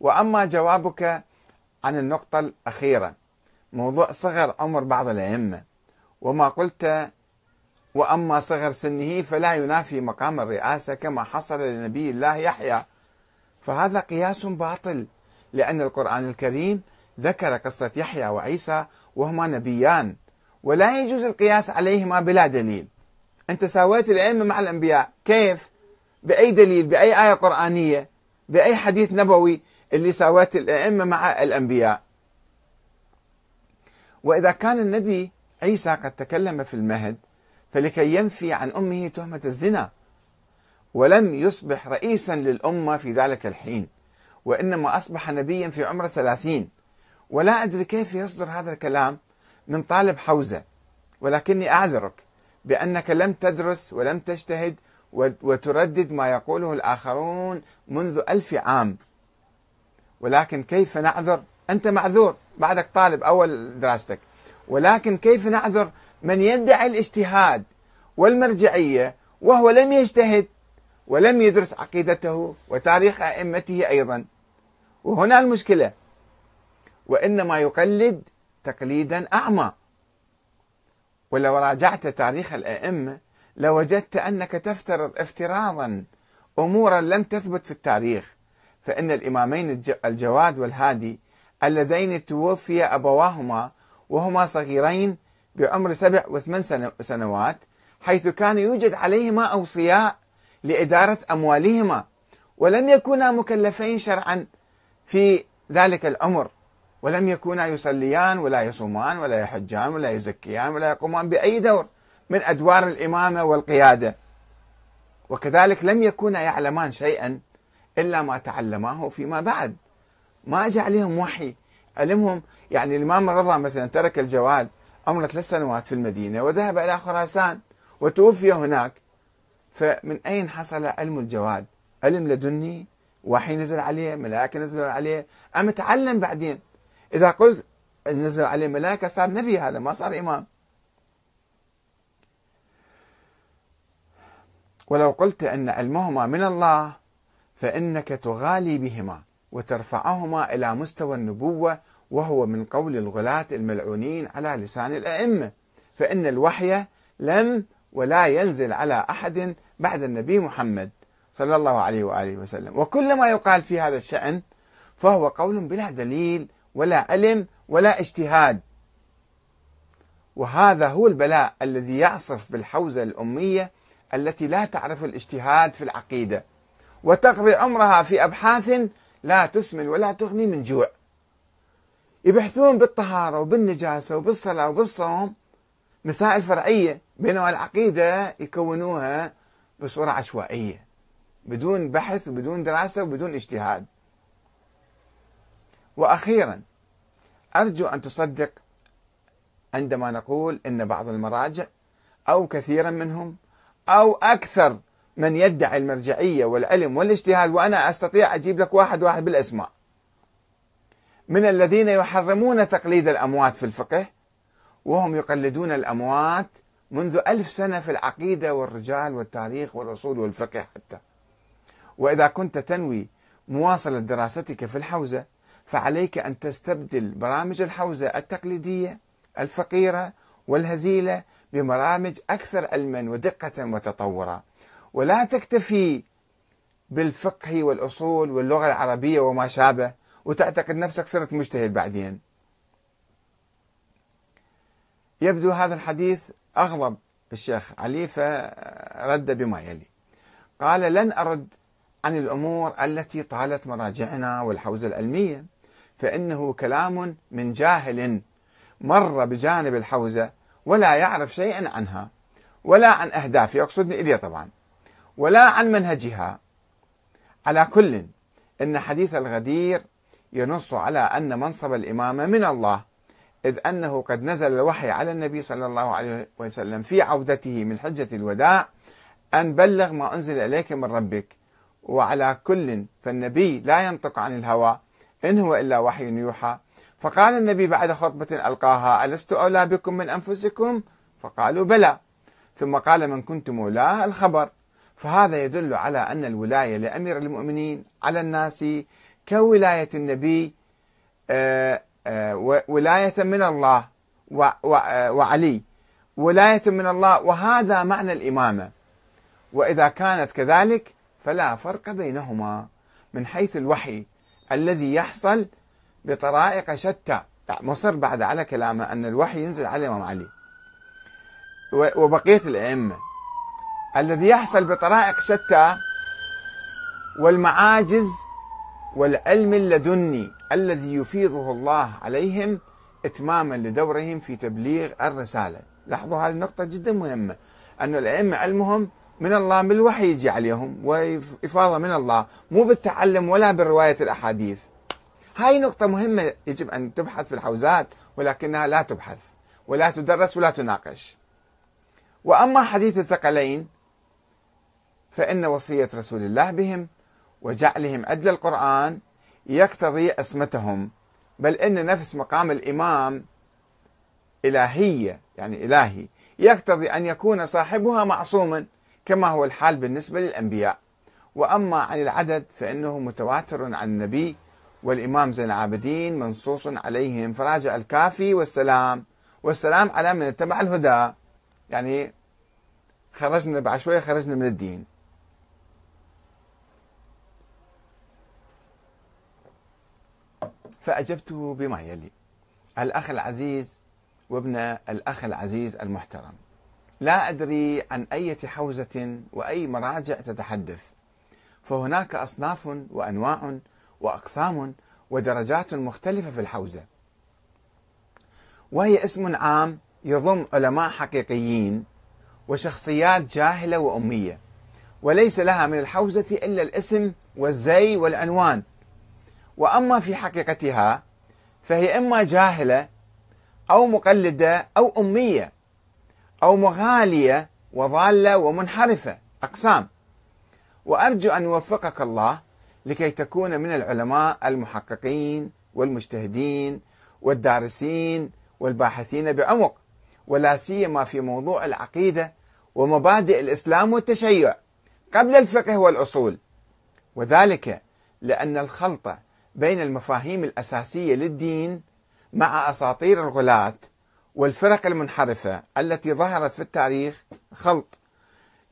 وأما جوابك عن النقطة الأخيرة موضوع صغر عمر بعض الأئمة وما قلت وأما صغر سنه فلا ينافي مقام الرئاسة كما حصل لنبي الله يحيى فهذا قياس باطل لأن القرآن الكريم ذكر قصة يحيى وعيسى وهما نبيان ولا يجوز القياس عليهما بلا دليل أنت ساويت الأئمة مع الأنبياء كيف؟ بأي دليل؟ بأي آية قرآنية؟ بأي حديث نبوي اللي ساويت الأئمة مع الأنبياء. وإذا كان النبي عيسى قد تكلم في المهد فلكي ينفي عن أمه تهمة الزنا ولم يصبح رئيسا للأمة في ذلك الحين وإنما أصبح نبيا في عمر ثلاثين. ولا أدري كيف يصدر هذا الكلام من طالب حوزة ولكني أعذرك بأنك لم تدرس ولم تجتهد وتردد ما يقوله الآخرون منذ ألف عام. ولكن كيف نعذر؟ أنت معذور بعدك طالب أول دراستك. ولكن كيف نعذر من يدعي الاجتهاد والمرجعية وهو لم يجتهد ولم يدرس عقيدته وتاريخ أئمته أيضا؟ وهنا المشكلة. وإنما يقلد تقليدا أعمى. ولو راجعت تاريخ الأئمة لوجدت أنك تفترض افتراضا أمورا لم تثبت في التاريخ. فإن الإمامين الجواد والهادي اللذين توفي أبواهما وهما صغيرين بعمر سبع وثمان سنوات حيث كان يوجد عليهما أوصياء لإدارة أموالهما ولم يكونا مكلفين شرعا في ذلك العمر ولم يكونا يصليان ولا يصومان ولا يحجان ولا يزكيان ولا يقومان بأي دور من أدوار الإمامة والقيادة. وكذلك لم يكونا يعلمان شيئا إلا ما تعلماه فيما بعد. ما أجى عليهم وحي. علمهم يعني الإمام الرضا مثلا ترك الجواد عمره ثلاث سنوات في المدينة وذهب إلى خراسان وتوفي هناك. فمن أين حصل علم الجواد؟ علم لدني وحي نزل عليه ملائكة نزلوا عليه. أم تعلم بعدين؟ إذا قلت نزل عليه ملائكة صار نبي هذا ما صار إمام. ولو قلت أن علمهما من الله فإنك تغالي بهما وترفعهما إلى مستوى النبوة وهو من قول الغلاة الملعونين على لسان الأئمة. فإن الوحي لم ولا ينزل على أحد بعد النبي محمد صلى الله عليه وآله وسلم. وكل ما يقال في هذا الشأن فهو قول بلا دليل ولا علم ولا اجتهاد. وهذا هو البلاء الذي يعصف بالحوزة الأمية التي لا تعرف الاجتهاد في العقيدة. وتقضي عمرها في أبحاث لا تسمن ولا تغني من جوع. يبحثون بالطهارة وبالنجاسة وبالصلاة وبالصوم مسائل فرعية بينما العقيدة يكونوها بصورة عشوائية بدون بحث وبدون دراسة وبدون اجتهاد. وأخيرا أرجو أن تصدق عندما نقول أن بعض المراجع أو كثيرا منهم أو أكثر من يدعي المرجعية والعلم والاجتهاد وأنا أستطيع أجيب لك واحد واحد بالأسماء. من الذين يحرمون تقليد الأموات في الفقه وهم يقلدون الأموات منذ ألف سنة في العقيدة والرجال والتاريخ والأصول والفقه حتى. وإذا كنت تنوي مواصلة دراستك في الحوزة فعليك أن تستبدل برامج الحوزة التقليدية الفقيرة والهزيلة ببرامج أكثر علما ودقة وتطورا ولا تكتفي بالفقه والأصول واللغة العربية وما شابه وتعتقد نفسك صرت مجتهد بعدين. يبدو هذا الحديث أغضب الشيخ علي فرد بما يلي. قال لن أرد عن الأمور التي طالت مراجعنا والحوزة العلمية فإنه كلام من جاهل مر بجانب الحوزة ولا يعرف شيئا عنها ولا عن أهدافها يقصدني إلي طبعا. ولا عن منهجها. على كل إن حديث الغدير ينص على أن منصب الإمامة من الله إذ أنه قد نزل الوحي على النبي صلى الله عليه وسلم في عودته من حجة الوداع أن بلغ ما أنزل إليك من ربك. وعلى كل فالنبي لا ينطق عن الهوى إن هو إلا وحي يوحى. فقال النبي بعد خطبة ألقاها ألست أولى بكم من أنفسكم؟ فقالوا بلى. ثم قال من كنت مولاه الخبر. فهذا يدل على أن الولاية لأمير المؤمنين على الناس كولاية النبي آه، آه، ولاية من الله آه، وعلي. ولاية من الله وهذا معنى الإمامة. وإذا كانت كذلك فلا فرق بينهما. من حيث الوحي الذي يحصل بطرائق شتى. مصر بعد على كلامه أن الوحي ينزل على الإمام علي وبقية الأئمة. الذي يحصل بطرائق شتى والمعاجز والعلم اللدني الذي يفيضه الله عليهم إتماما لدورهم في تبليغ الرسالة، لاحظوا هذه النقطة جدا مهمة أن الأئمة علمهم من الله بالوحي يجي عليهم وإفاضة من الله مو بالتعلم ولا برواية الأحاديث. هاي نقطة مهمة يجب أن تبحث في الحوزات ولكنها لا تبحث ولا تدرس ولا تناقش. وأما حديث الثقلين فإن وصية رسول الله بهم وجعلهم أدل القرآن يقتضي أسمتهم بل إن نفس مقام الإمام إلهية يعني إلهي يقتضي أن يكون صاحبها معصوما كما هو الحال بالنسبة للأنبياء. وأما عن العدد فإنه متواتر عن النبي والإمام زين العابدين منصوص عليهم. فراجع الكافي والسلام والسلام على من اتبع الهدى. يعني خرجنا بعد شوية خرجنا من الدين. فأجبته بما يلي. الأخ العزيز وابن الأخ العزيز المحترم. لا أدري عن أي حوزة وأي مراجع تتحدث. فهناك أصناف وأنواع وأقسام ودرجات مختلفة في الحوزة. وهي اسم عام يضم علماء حقيقيين وشخصيات جاهلة وأمية وليس لها من الحوزة إلا الاسم والزي والعنوان. وأما في حقيقتها فهي إما جاهلة أو مقلدة أو أمية أو مغالية وضالة ومنحرفة. أقسام. وأرجو أن يوفقك الله لكي تكون من العلماء المحققين والمجتهدين والدارسين والباحثين بعمق ولا سيما في موضوع العقيدة ومبادئ الإسلام والتشيع قبل الفقه والأصول. وذلك لأن الخلط بين المفاهيم الأساسية للدين مع أساطير الغلاة والفرق المنحرفة التي ظهرت في التاريخ خلط.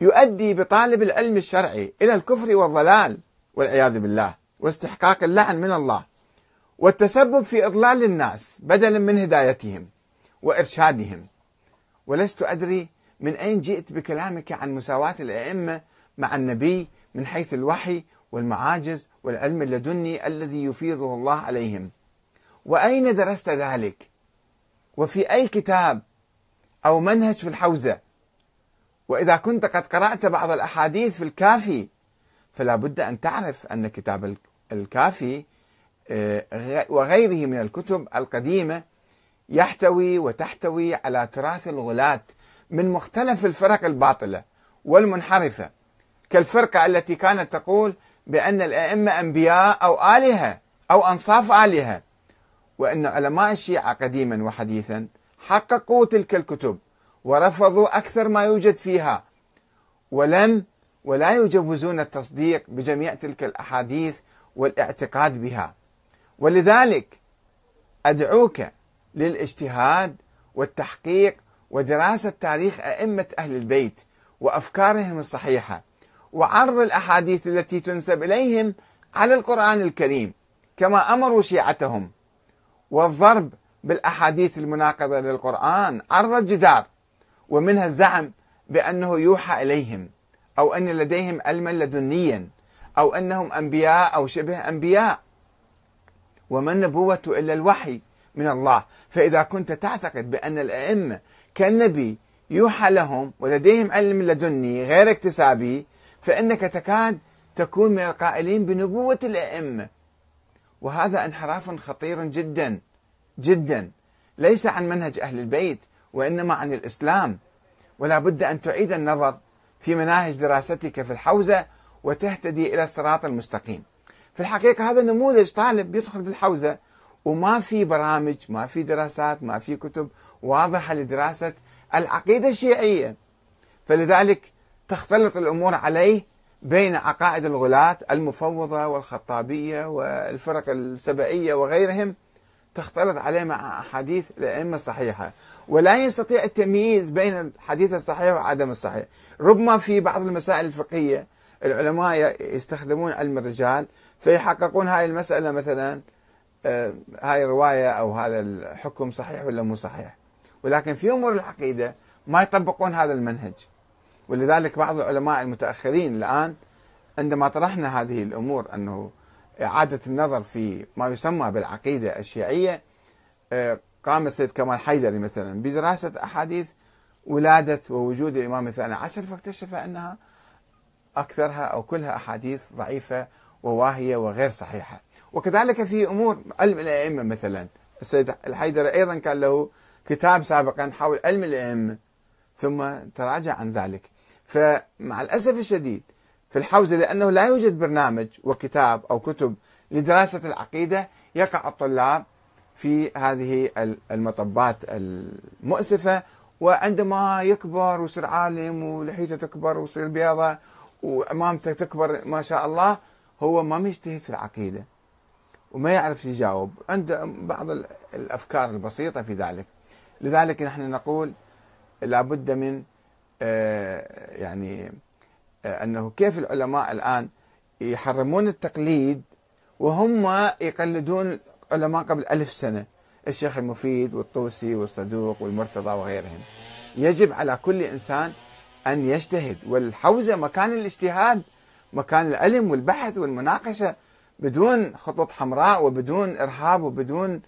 يؤدي بطالب العلم الشرعي إلى الكفر والضلال والعياذ بالله واستحقاق اللعن من الله والتسبب في إضلال الناس بدلا من هدايتهم وإرشادهم. ولست أدري من أين جئت بكلامك عن مساواة الأئمة مع النبي من حيث الوحي والمعاجز والعلم اللدني الذي يفيضه الله عليهم. وأين درست ذلك؟ وفي أي كتاب أو منهج في الحوزة؟ وإذا كنت قد قرأت بعض الأحاديث في الكافي فلا بد أن تعرف أن كتاب الكافي آه، وغيره من الكتب القديمة يحتوي وتحتوي على تراث الغلاة من مختلف الفرق الباطلة والمنحرفة. كالفرقة التي كانت تقول بأن الأئمة أنبياء أو آلهة أو أنصاف آلهة وأن علماء الشيعة قديما وحديثا حققوا تلك الكتب ورفضوا أكثر ما يوجد فيها ولم ولا يجوزون التصديق بجميع تلك الأحاديث والاعتقاد بها. ولذلك أدعوك للاجتهاد والتحقيق ودراسة تاريخ أئمة أهل البيت وأفكارهم الصحيحة. وعرض الأحاديث التي تنسب إليهم على القرآن الكريم كما أمروا شيعتهم. والضرب بالأحاديث المناقضة للقرآن عرض الجدار ومنها الزعم بأنه يوحى إليهم أو أن لديهم علما لدنيا أو أنهم أنبياء أو شبه أنبياء. وما النبوة إلا الوحي من الله؟ فإذا كنت تعتقد بأن الأئمة كالنبي يوحى لهم ولديهم علم لدني غير اكتسابي فإنك تكاد تكون من القائلين بنبوة الأئمة وهذا انحراف خطير جدا جدا ليس عن منهج أهل البيت وإنما عن الإسلام ولا بد أن تعيد النظر في مناهج دراستك في الحوزة وتهتدي إلى الصراط المستقيم. في الحقيقة هذا نموذج طالب يدخل في الحوزة وما في برامج، ما في دراسات، ما في كتب واضحة لدراسة العقيدة الشيعية. فلذلك تختلط الأمور عليه بين عقائد الغلاة المفوضة والخطابية والفرق السبائية وغيرهم تختلط عليه مع أحاديث الأئمة الصحيحة. ولا يستطيع التمييز بين الحديث الصحيح وعدم الصحيح. ربما في بعض المسائل الفقهية العلماء يستخدمون علم الرجال فيحققون هاي المسألة مثلا آه، هاي الرواية أو هذا الحكم صحيح ولا مو صحيح. ولكن في أمور العقيدة ما يطبقون هذا المنهج. ولذلك بعض العلماء المتأخرين الآن عندما طرحنا هذه الأمور أنه إعادة النظر في ما يسمى بالعقيدة الشيعية آه، قام السيد كمال حيدري مثلا بدراسة أحاديث ولادة ووجود الإمام الثاني عشر فاكتشف أنها أكثرها أو كلها أحاديث ضعيفة وواهية وغير صحيحة. وكذلك في أمور علم الأئمة مثلا. السيد الحيدري أيضا كان له كتاب سابقا حول علم الأئمة ثم تراجع عن ذلك. فمع الأسف الشديد في الحوزة لأنه لا يوجد برنامج وكتاب أو كتب لدراسة العقيدة يقع الطلاب في هذه المطبات المؤسفة وعندما يكبر ويصير عالم ولحيته تكبر ويصير بيضة وامامته تكبر ما شاء الله هو ما مجتهد في العقيدة وما يعرف يجاوب. عنده بعض الأفكار البسيطة في ذلك. لذلك نحن نقول لابد من يعني آه، أنه كيف العلماء الآن يحرمون التقليد وهم يقلدون علماء قبل ألف سنة؟ الشيخ المفيد والطوسي والصدوق والمرتضى وغيرهم. يجب على كل إنسان أن يجتهد والحوزة مكان الاجتهاد مكان العلم والبحث والمناقشة بدون خطوط حمراء وبدون إرهاب وبدون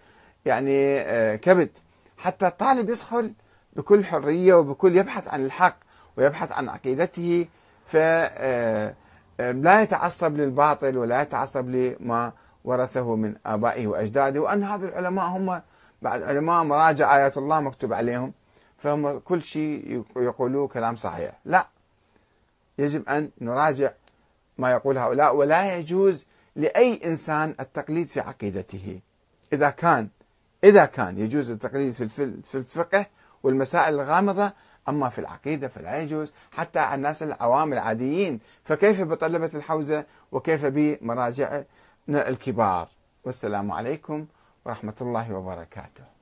يعني آه، كبت حتى الطالب يدخل بكل حرية وبكل يبحث عن الحق ويبحث عن عقيدته فلا آه، يتعصب للباطل ولا يتعصب لما ورثه من آبائه وأجداده وأن هذا العلماء هم بعد علماء مراجع آيات الله مكتوب عليهم فهم كل شيء يقولوه كلام صحيح. لا يجب أن نراجع ما يقول هؤلاء ولا يجوز لأي إنسان التقليد في عقيدته. إذا كان إذا كان يجوز التقليد في الفقه والمسائل الغامضة أما في العقيدة فلا يجوز حتى الناس العوام العاديين. فكيف بطلبة الحوزة وكيف بمراجع الكبار؟ والسلام عليكم ورحمة الله وبركاته.